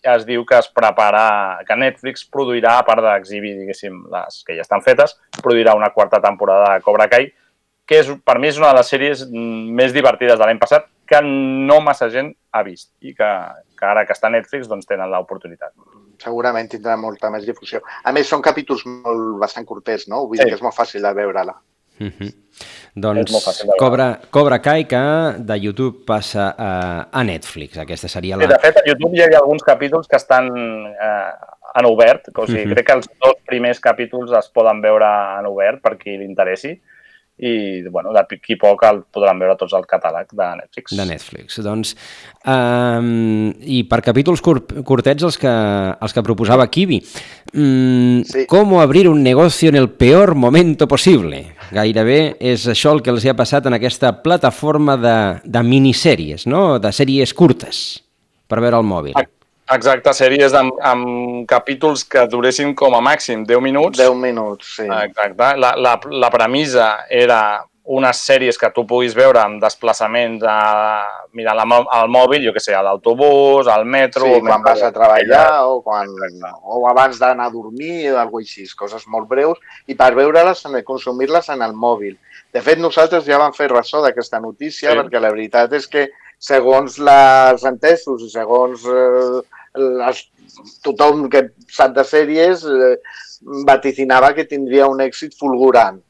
es diu que es prepara, que Netflix produirà, a part d'exhibir, diguéssim, les que ja estan fetes, produirà una quarta temporada de Cobra Kai, que és, per mi és una de les sèries mm, més divertides de l'any passat, que no massa gent ha vist i que, que ara que està a Netflix doncs tenen l'oportunitat.
Segurament tindrà molta més difusió. A més, són capítols molt, bastant curtets, no? Vull
Sí.
dir que és molt fàcil de veure-la.
És molt
Doncs. Cobra, Cobra Kai que de YouTube passa a, a Netflix. Aquesta seria
Sí,
la...
de fet, a YouTube hi ha alguns capítols que estan eh, en obert, o sigui,
Mhm.
crec que els dos primers capítols es poden veure en obert per qui li interessi i, bueno, d'aquí poc el podran veure tots al catàleg de Netflix.
de Netflix. Doncs, um, I per capítols cur curtets els que, els que proposava Kiwi. Mm, sí. Com abrir un negocio en el peor momento possible? Gairebé és això el que els hi ha passat en aquesta plataforma de, de minissèries, no? de sèries curtes, per veure el mòbil.
Exacte, sèries amb, amb capítols que duressin com a màxim 10 minuts.
10 minuts, sí.
Exacte. La, la, la premissa era unes sèries que tu puguis veure amb desplaçaments a, mirant la, al mòbil, jo que sé, a l'autobús, al metro...
Sí, quan vas a treballar o, quan, o abans d'anar a dormir o alguna així, coses molt breus, i per veure-les, consumir-les en el mòbil. De fet, nosaltres ja vam fer ressò d'aquesta notícia,
Sí.
perquè la veritat és que, segons les entesos i segons eh, les, tothom que sap de sèries, eh, vaticinava que tindria un èxit fulgurant.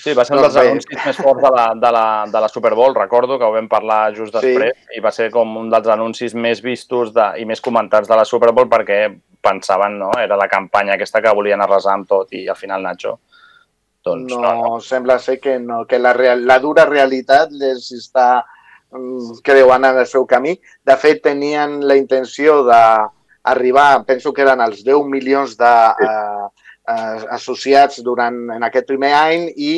Sí, va ser un
Doncs
dels anuncis més forts de la, de, la, de la Super Bowl, recordo, que ho vam parlar just
Sí.
després, i va ser com un dels anuncis més vistos de, i més comentats de la Super Bowl perquè pensaven, no? Era la campanya aquesta que volien arrasar amb tot i al final Nacho doncs
no,
no, no.
sembla ser que no, que la, real, la dura realitat les està mm, creuant en el seu camí. De fet, tenien la intenció d'arribar, penso que eren els 10 milions de, eh, eh, associats durant en aquest primer any i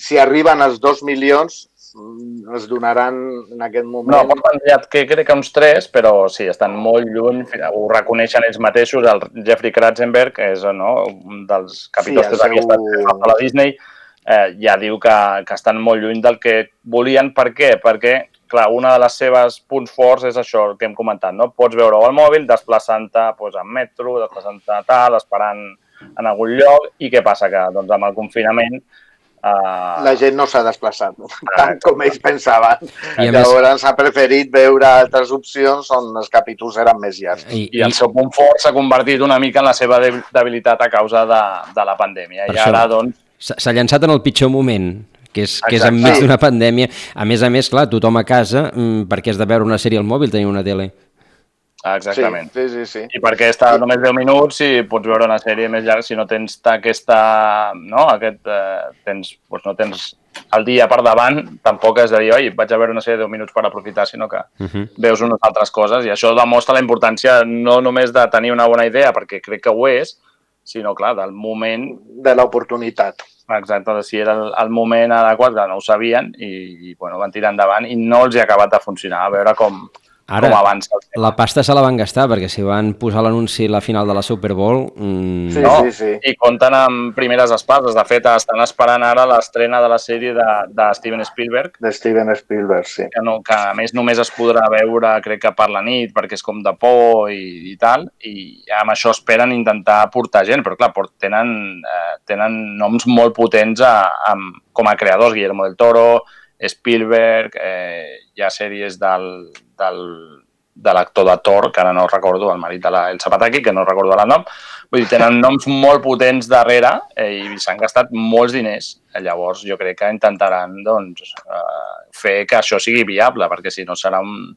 si arriben als 2 milions mm, es donaran en aquest
No,
moment.
porten ja, que crec que uns tres, però sí, estan molt lluny, ho reconeixen ells mateixos, el Jeffrey Kratzenberg, que és no, un dels capítols
Sí,
que
seu-
està a la Disney, eh, ja diu que, que estan molt lluny del que volien. Per què? Perquè, clar, una de les seves punts forts és això que hem comentat, no? Pots veure-ho al mòbil, desplaçant-te doncs, en metro, desplaçant-te a tal, esperant en algun lloc, i què passa? Que doncs, amb el confinament eh,
La gent no s'ha desplaçat tant com ells pensaven.
I a més-
Llavors ha preferit veure altres opcions on els capítols eren més llargs.
I,
i el seu punt fort s'ha convertit una mica en la seva de- debilitat a causa de, de la pandèmia.
Per
I
això.
ara, doncs,
S'ha llançat en el pitjor moment, que és, que és enmig
Sí.
d'una pandèmia. A més a més, clar, tothom a casa, mm, perquè has de veure una sèrie al mòbil, tenir una tele.
exactament.
Sí, sí, sí.
I perquè està només 10 minuts i pots veure una sèrie més llarga si no tens ta- aquesta... No? Aquest, eh, tens, doncs no tens el dia per davant, tampoc has de dir, oi, vaig a veure una sèrie de 10 minuts per aprofitar, sinó que
Uh -huh.
veus unes altres coses i això demostra la importància no només de tenir una bona idea, perquè crec que ho és, sinó, clar, del moment...
De l'oportunitat.
Exacte, de si era el, el moment adequat, que no ho sabien, i, i bueno, van tirar endavant i no els hi ha acabat de funcionar. A veure com,
Ara,
com tema.
la pasta se la van gastar, perquè si van posar l'anunci a la final de la Super Bowl... Mm,
no? I compten amb primeres espases. De fet, estan esperant ara l'estrena de la sèrie de, de Steven Spielberg,
De Steven Spielberg, sí.
que, no, que a més només es podrà veure, crec que per la nit, perquè és com de por i, i tal, i amb això esperen intentar portar gent, però clar, port- tenen, eh, tenen noms molt potents a, a, com a creadors, Guillermo del Toro, Spielberg, eh, hi ha sèries del, del, de l'actor de Thor, que ara no recordo, el marit de la Elsa Pataki, que no recordo el nom, vull dir, tenen noms molt potents darrere eh, i s'han gastat molts diners. Eh, Llavors, jo crec que intentaran doncs, eh, fer que això sigui viable, perquè si no serà un,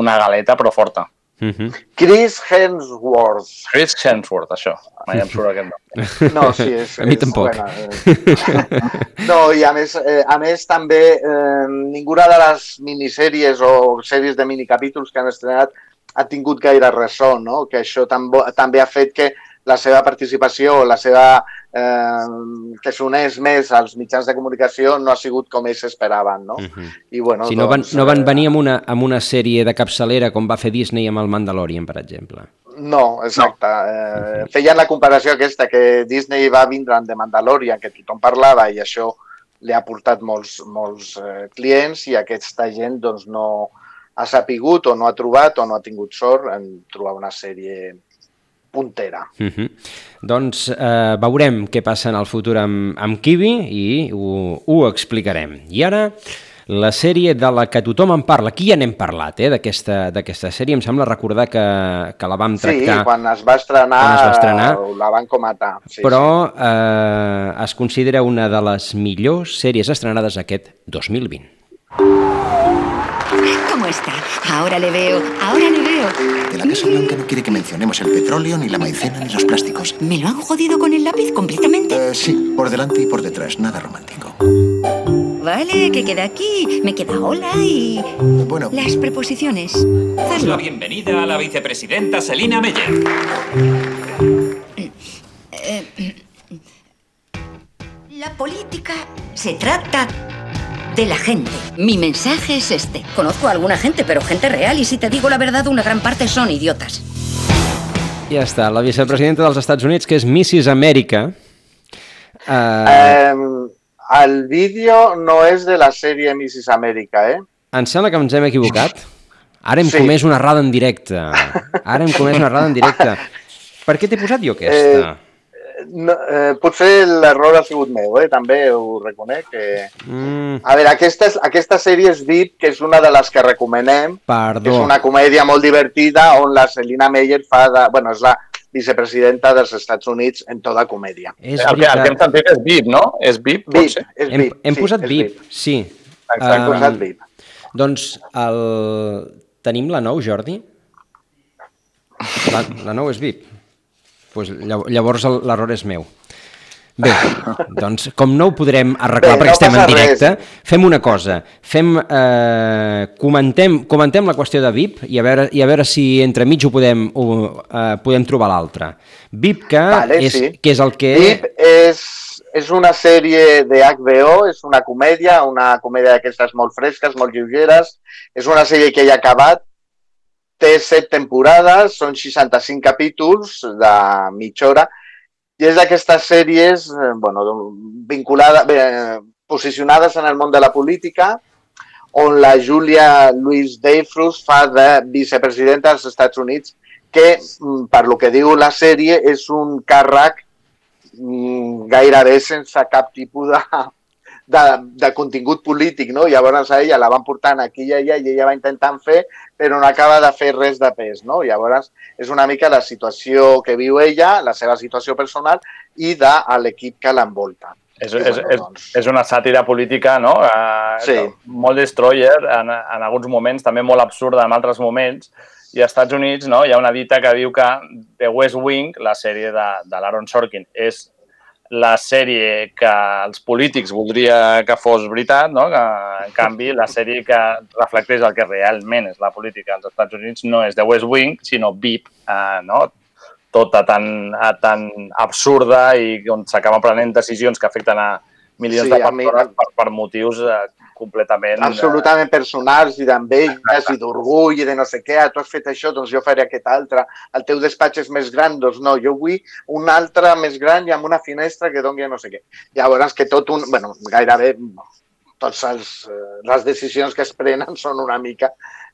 una galeta però forta.
Uh -huh.
Chris Hemsworth.
Chris Hemsworth, això. Mai em surt aquest nom. (laughs)
No, sí, és...
A mi
és
tampoc.
Buena. eh. No, i a més, eh, a més també eh, ninguna de les minissèries o sèries de minicapítols que han estrenat ha tingut gaire ressò, no? Que això tambo, també ha fet que la seva participació, la seva... Eh, que s'uneix més als mitjans de comunicació no ha sigut com ells esperaven, no?
Uh -huh.
I bueno,
si no van,
doncs,
no van
eh,
venir amb una, amb una sèrie de capçalera com va fer Disney amb el Mandalorian, per exemple.
No, exacte. No. Eh, feien la comparació aquesta, que Disney va vindre en The Mandalorian, que tothom parlava, i això li ha portat molts, molts eh, clients, i aquesta gent doncs, no ha sapigut o no ha trobat o no ha tingut sort en trobar una sèrie puntera.
Uh -huh. Doncs eh, veurem què passa en el futur amb, amb Kiwi i ho, ho explicarem. I ara, la sèrie de la que tothom en parla. Aquí ja n'hem parlat, eh, d'aquesta sèrie. Em sembla recordar que, que la vam tractar...
Sí, quan es va estrenar,
es va estrenar.
la van comentar. Sí,
però eh, es considera una de les millors sèries estrenades aquest 2020.
Ahora le veo, ahora le veo.
De la Casa Blanca no quiere que mencionemos el petróleo, ni la maicena, ni los plásticos.
¿Me lo han jodido con el lápiz completamente?
Eh, sí, por delante y por detrás, nada romántico.
Vale, que queda aquí. Me queda hola y...
Bueno,
Las preposiciones.
Damos la bienvenida a la vicepresidenta Selina Meyer.
Eh, La política se trata de la gente. Mi mensaje es este. Conozco a alguna gente, pero gente real, y si te digo la verdad, una gran parte son idiotas.
Ja està, la vicepresidenta dels Estats Units, que és Mrs. Amèrica. Eh,
Eh, el vídeo no és de la sèrie Mrs. Amèrica, eh?
em sembla que ens hem equivocat. Ara hem
Sí.
comès una errada en directe. (laughs) Ara hem comès una errada en directe. Per què t'he posat jo aquesta?
No, eh, potser l'error ha sigut meu, eh? també ho reconec. Que...
Mm,
A veure, aquesta, és, aquesta sèrie és VIP, que és una de les que recomanem, que
perdó.
és una comèdia molt divertida on la Selina Meyer fa de... Bueno, és la vicepresidenta dels Estats Units en tota comèdia.
És
el, que, el que hem sentit és VIP, no? És VIP,
VIP,
ser?
és
Hem,
VIP.
hem
sí,
posat VIP, sí.
Exacte.
Hem posat VIP.
Doncs el... tenim la nou, Jordi? La, la nou és VIP. Pues llav- llavors l'error és meu. Bé, (laughs) doncs com no ho podrem arreglar
Bé,
perquè
no
estem en directe,
res.
fem una cosa, fem, eh, comentem, comentem la qüestió de VIP i a veure, i a veure si entremig ho podem, ho, eh, podem trobar l'altre. VIP que,
Vale,
és,
sí.
que és el que...
VIP és, és una sèrie de HBO, és una comèdia, una comèdia d'aquestes molt fresques, molt lleugeres. És una sèrie que ja ha acabat, té set temporades, són 65 capítols de mitja hora, i és d'aquestes sèries eh, bueno, vinculades, eh, posicionades en el món de la política, on la Julia Louis Dreyfus fa de vicepresidenta dels Estats Units, que, mm, per lo que diu la sèrie, és un càrrec mm, gairebé sense cap tipus de, de, de contingut polític, no? Llavors a ella la van portant aquí i allà i ella va intentant fer, però no acaba de fer res de pes, no? Llavors és una mica la situació que viu ella, la seva situació personal i de l'equip que l'envolta.
És,
I
és,
bueno,
és, és una sàtira política, no? Uh,
Sí.
Molt destroyer en, en alguns moments, també molt absurda en altres moments. I als Estats Units no, hi ha una dita que diu que The West Wing, la sèrie de, de l'Aaron Sorkin, és la sèrie que els polítics voldria que fos veritat, no? que en canvi la sèrie que reflecteix el que realment és la política als Estats Units no és The West Wing, sinó VIP, eh, no? tota tan, eh, tan absurda i on s'acaben prenent decisions que afecten a milions
Sí,
de
a mi-
persones per, per motius eh, completament...
absolutament personals i d'enveges i d'orgull i de no sé què, ah, tu has fet això, doncs jo faré aquest altre, el teu despatx és més gran, doncs no, jo vull un altre més gran i amb una finestra que doni no sé què. Llavors que tot un, bueno, gairebé tots els, eh, les decisions que es prenen són una mica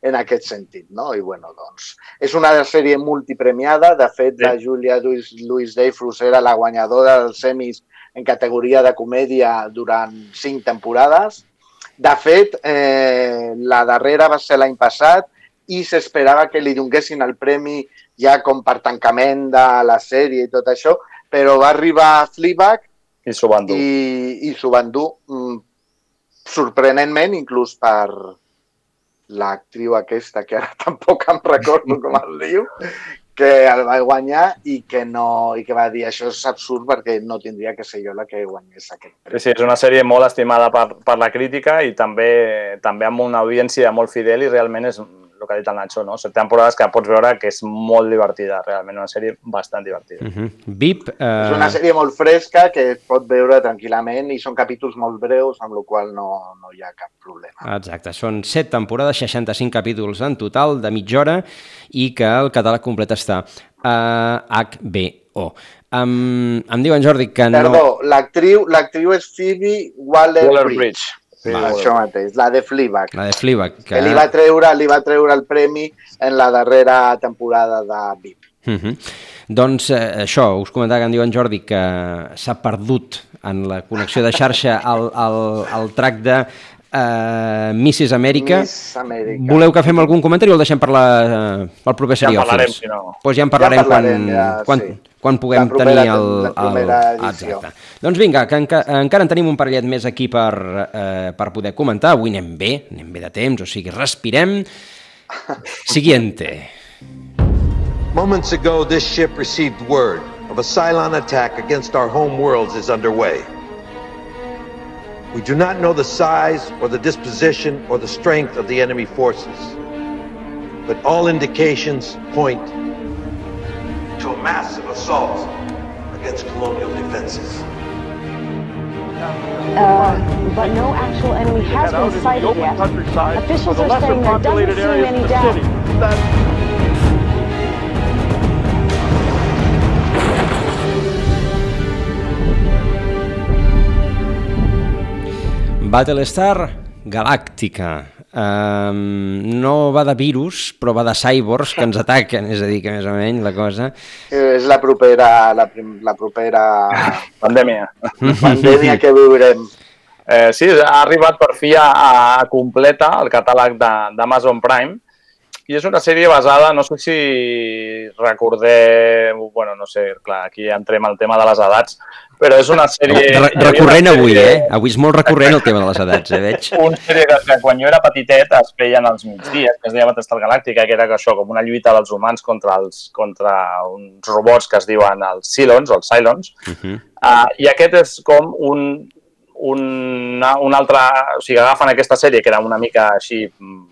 en aquest sentit, no? I bueno, doncs, és una sèrie multipremiada, de fet, la Julia Louis Dreyfus era la guanyadora dels semis en categoria de comèdia durant cinc temporades. De fet, eh, la darrera va ser l'any passat i s'esperava que li donguessin el premi ja com per tancament de la sèrie i tot això, però va arribar Fleabag
I s'ho van dur.
i, i s'ho van dur mm, sorprenentment, inclús per l'actriu aquesta, que ara (laughs) tampoc em recordo com es diu, que el va guanyar i que, no, i que va dir això és absurd perquè no tindria que ser jo la que guanyés aquest
Sí, sí, és una sèrie molt estimada per, per la crítica i també també amb una audiència molt fidel i realment és el que ha dit el Nacho, no? Set temporades que pots veure que és molt divertida, realment una sèrie bastant divertida.
Uh -huh. VIP... Eh...
És una sèrie molt fresca que es pot veure tranquil·lament i són capítols molt breus, amb la qual no, no hi ha cap problema.
Exacte, són 7 temporades, 65 capítols en total, de mitja hora, i que el català complet està a HBO. Um, em diuen, Jordi, que no...
Perdó, l'actriu l'actriu és Phoebe Waller-Bridge.
Waller-Bridge.
Sí, això mateix, la de Fleabag.
La de Fleabag.
Que... que li va, treure, li va treure el premi en la darrera temporada de VIP.
Uh -huh. Doncs eh, això, us comentava que em diuen Jordi que s'ha perdut en la connexió de xarxa el, el, el track de eh, Mrs. Amèrica.
Miss Amèrica.
Voleu que fem algun comentari o el deixem per la, eh, pel proper
Ja en
seriòfils?
parlarem, si no.
Pues ja en parlarem,
Ja en parlarem,
quan,
ja,
quan,
sí.
Quan puguem
La propera-
tenir el...
la primera
el...
edició.
Exacte. Doncs vinga, que enca encara en tenim un parellet més aquí per, eh, per poder comentar. Avui anem bé, anem bé de temps, o sigui, respirem. Siguiente.
Moments ago, this ship received word of a Cylon attack against our home worlds is underway. We do not know the size or the disposition or the strength of the enemy forces, but all indications point to a massive assault against colonial defenses.
Uh, but no actual enemy has been sighted yet. Officials are saying there doesn't seem any doubt.
Battlestar Galàctica. Um, no va de virus, però va de cyborgs que ens (laughs) ataquen, és a dir, que més o menys la cosa...
És la propera, la, prim, la propera (laughs)
Pandèmia.
pandèmia que viurem.
Eh, sí, ha arribat per fi a, a completa el catàleg de- d'Amazon Prime I és una sèrie basada, no sé si recordeu, bueno, no sé, clar, aquí entrem al tema de les edats, però és una sèrie...
Re recurrent avui, eh? Avui és molt recurrent el tema de les edats, eh, veig?
Una sèrie que, que quan jo era petitet es feien als migdies, que es deia Battlestar Galàctica, que era això, com una lluita dels humans contra, els, contra uns robots que es diuen els Cylons, o els Cylons,
Uh -huh.
uh, i aquest és com un, una, un altre... O sigui, agafen aquesta sèrie, que era una mica així mm,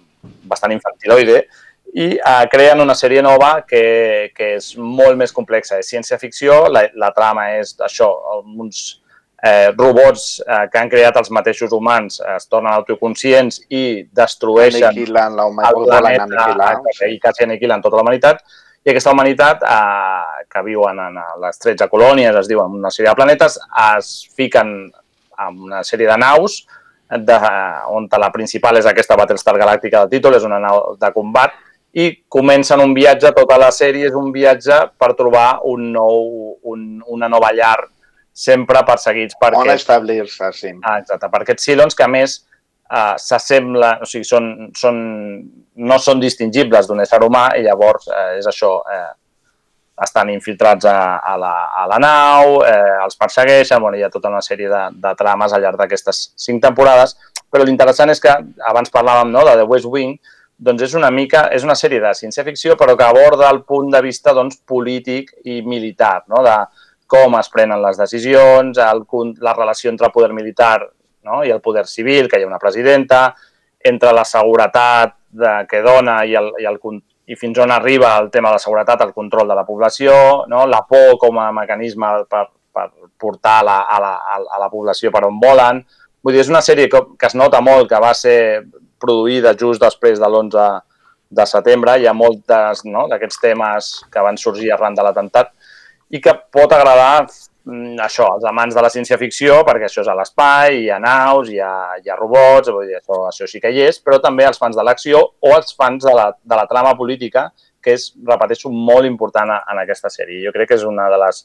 bastant infantiloide, i uh, creen una sèrie nova que, que és molt més complexa. És ciència-ficció, la, la trama és això, uns eh, robots eh, que han creat els mateixos humans eh, es tornen autoconscients i destrueixen
Aniquilen la
el
humanitat, volen
planeta
aniquilar.
i quasi aniquilen tota la humanitat. I aquesta humanitat, eh, que viuen en les 13 colònies, es diuen una sèrie de planetes, es fiquen en una sèrie de naus, de, on la principal és aquesta Battlestar Galàctica del títol, és una nau de combat, i comencen un viatge, tota la sèrie és un viatge per trobar un nou, un, una nova llar, sempre perseguits per
On establir-se, sí.
ah, exacte, per aquests Cylons que a més eh, s'assembla, o sigui, són, són, no són distingibles d'un ésser humà i llavors eh, és això, eh, estan infiltrats a, a, la, a la nau, eh, els persegueixen, bueno, hi ha tota una sèrie de, de trames al llarg d'aquestes cinc temporades, però l'interessant és que, abans parlàvem no, de The West Wing, doncs és una mica, és una sèrie de ciència-ficció, però que aborda el punt de vista doncs, polític i militar, no? de com es prenen les decisions, el, la relació entre el poder militar no? i el poder civil, que hi ha una presidenta, entre la seguretat de, que dona i, el, i, el, i fins on arriba el tema de la seguretat, el control de la població, no? la por com a mecanisme per, per portar la, a, la, a la població per on volen. Vull dir, és una sèrie que, que es nota molt que va ser produïda just després de l'11 de setembre. Hi ha molts no, d'aquests temes que van sorgir arran de l'atemptat i que pot agradar mm, això, als amants de la ciència-ficció, perquè això és a l'espai, hi ha naus, hi ha, hi ha robots, vull dir, això, això sí que hi és, però també als fans de l'acció o als fans de la, de la trama política, que és, repeteixo, molt important en aquesta sèrie. Jo crec que és una de les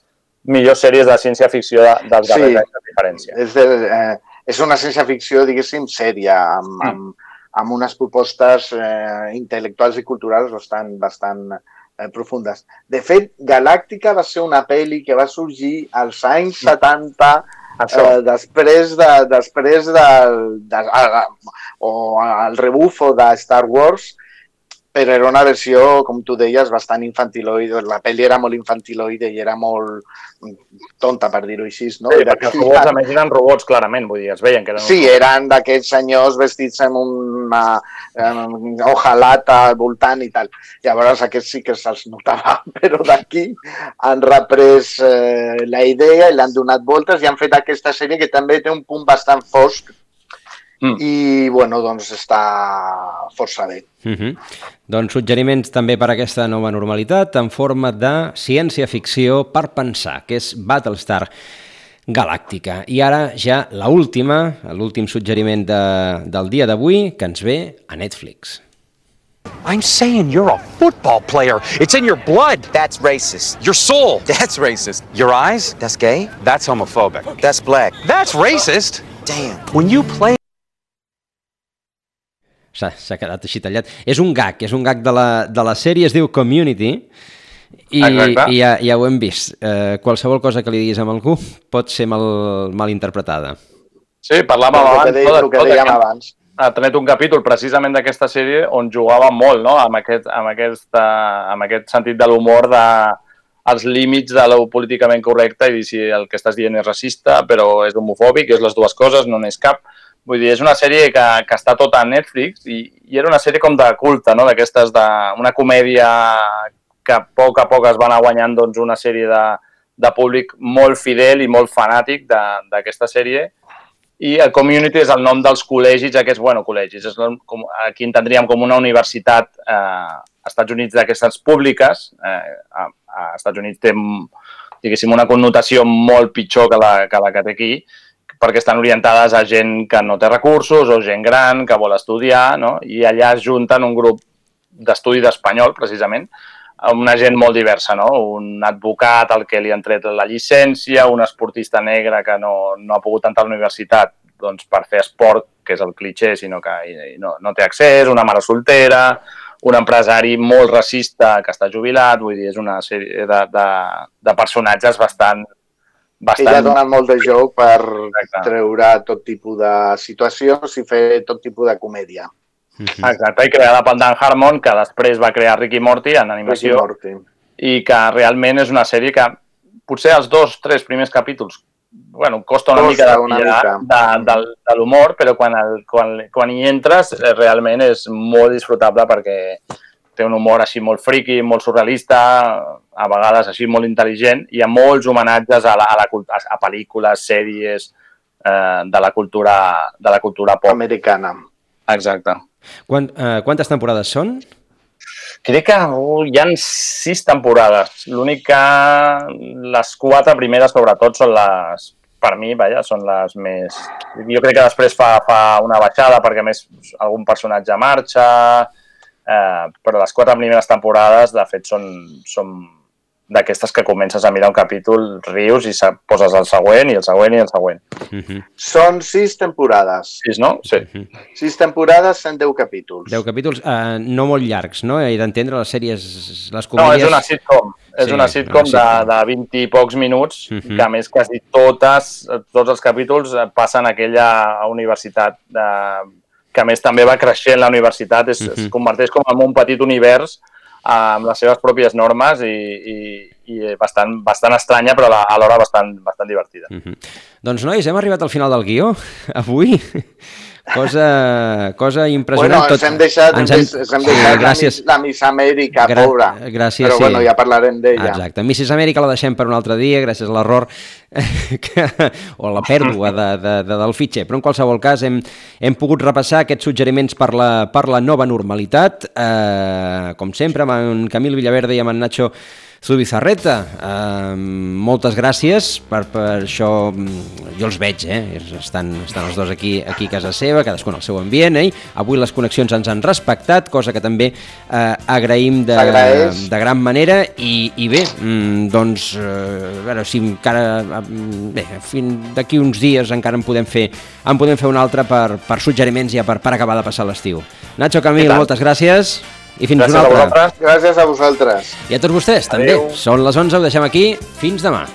millors sèries de ciència-ficció de, dels
Sí.
darrers anys de diferència.
És, de, eh, és una ciència-ficció, diguéssim, sèria, amb,
Mm.
Amb, unes propostes eh, intel·lectuals i culturals bastant, bastant eh, profundes. De fet, Galàctica va ser una pel·li que va sorgir als anys 70,
Això.
eh, després de, després de, de, de, o el rebufo de Star Wars, però era una versió, com tu deies, bastant infantiloide. La pel·li era molt infantiloide i era molt tonta, per dir-ho així. No?
Sí,
Era
perquè els robots, a més, eren robots, clarament, vull dir, es veien que eren...
Sí, eren d'aquests senyors vestits amb una hojalata al voltant i tal. Llavors aquests sí que se'ls notava, (laughs) però d'aquí han reprès eh, la idea i l'han donat voltes i han fet aquesta sèrie que també té un punt bastant fosc
Mm.
i, bueno, doncs està força bé.
Uh -huh. Doncs suggeriments també per a aquesta nova normalitat en forma de ciència-ficció per pensar, que és Battlestar Galàctica. I ara ja la última, l'últim suggeriment de, del dia d'avui, que ens ve a Netflix.
I'm saying you're a football player. It's in your blood. That's racist. Your soul. (laughs) That's racist. Your eyes? That's gay. That's homophobic. That's black. That's racist. Damn. When you play
S'ha quedat així tallat. És un gag, és un gag de la, de la sèrie, es diu Community, i,
Exacte.
i ja, ja ho hem vist. Eh, qualsevol cosa que li diguis a algú pot ser mal, mal interpretada.
Sí, parlàvem
El que
abans.
deia-
no,
que
tot
dèiem abans.
Ha tret un capítol precisament d'aquesta sèrie on jugava molt, no?, amb aquest, amb aquest, uh, amb aquest sentit de l'humor de els límits de lo políticament correcte i dir si el que estàs dient és racista, però és homofòbic, és les dues coses, no n'és cap. Vull dir, és una sèrie que, que està tota a Netflix i, i era una sèrie com de culte, no?, d'aquestes, de, una comèdia que a poc a poc es va anar guanyant doncs, una sèrie de, de públic molt fidel i molt fanàtic d'aquesta sèrie i el community és el nom dels col·legis, aquests, bueno, col·legis, és com, aquí entendríem com una universitat eh, als Estats Units d'aquestes públiques. Eh, a, a Estats Units té, diguéssim, una connotació molt pitjor que la que, la que té aquí, perquè estan orientades a gent que no té recursos o gent gran que vol estudiar, no? i allà es junten un grup d'estudi d'espanyol, precisament, amb una gent molt diversa, no? Un advocat al que li han tret la llicència, un esportista negre que no, no ha pogut entrar a la universitat doncs, per fer esport, que és el cliché, sinó que no, no té accés, una mare soltera, un empresari molt racista que està jubilat, vull dir, és una sèrie de, de, de personatges bastant...
bastant... Ella dona molt de joc per Exacte. treure tot tipus de situacions i fer tot tipus de comèdia.
Exacte, i creada pel Dan Harmon, que després va crear Ricky Morty en animació.
Ricky Morty.
I que realment és una sèrie que potser els dos, tres primers capítols bueno, costa una costa mica de, una mica. de, de, de l'humor, però quan, el, quan, quan hi entres eh, realment és molt disfrutable perquè té un humor així molt friqui, molt surrealista, a vegades així molt intel·ligent, i hi ha molts homenatges a, la, a, la, a, pel·lícules, sèries eh, de, la cultura, de la cultura pop.
Americana.
Exacte.
Quant, eh, quantes temporades són?
Crec que oh, hi han sis temporades. L'únic que les quatre primeres, sobretot, són les, per mi, vaja, són les més... Jo crec que després fa, fa una baixada perquè, més, algun personatge marxa, eh, però les quatre primeres temporades, de fet, són, són d'aquestes que comences a mirar un capítol, rius i poses el següent i el següent i el següent.
Uh -huh. Són sis temporades.
Sis, no? Sí. Uh
-huh. Sis temporades, 110 capítols.
10 capítols, uh, no molt llargs, no? He d'entendre les sèries, les
comèdies... No, és una sitcom. És sí, una sitcom, una sitcom. De, de 20 i pocs minuts, uh -huh. que a més quasi totes, tots els capítols passen a aquella universitat de, que a més també va creixent la universitat, es, uh -huh. es converteix com en un petit univers amb les seves pròpies normes i, i, i bastant, bastant estranya, però alhora bastant, bastant divertida. Mm -hmm.
Doncs, nois, hem arribat al final del guió, avui. Cosa, cosa impressionant.
Bueno, ens hem deixat, ens hem, ens hem deixat sí, gràcies. la, Miss Amèrica, Gra pobra.
Gràcies,
Però
sí.
bueno, ja parlarem d'ella.
Exacte. Missis Amèrica la deixem per un altre dia, gràcies a l'error (laughs) o a la pèrdua de, de, de, del fitxer. Però en qualsevol cas hem, hem pogut repassar aquests suggeriments per la, per la nova normalitat. Eh, com sempre, amb en Camil Villaverde i amb en Nacho Zubizarreta, eh, moltes gràcies per, per això, mm, jo els veig, eh? estan, estan els dos aquí, aquí a casa seva, cadascun al seu ambient, eh? avui les connexions ens han respectat, cosa que també eh, agraïm de, de gran manera i, i bé, mm, doncs eh, a veure si encara mm, bé, d'aquí uns dies encara en podem fer en podem fer un altre per, per suggeriments ja per, per acabar de passar l'estiu. Nacho Camil, moltes gràcies. I fins
Gràcies
una altra.
A Gràcies a vosaltres.
I a tots vostès, també. Adeu. Són les 11, ho deixem aquí. Fins demà.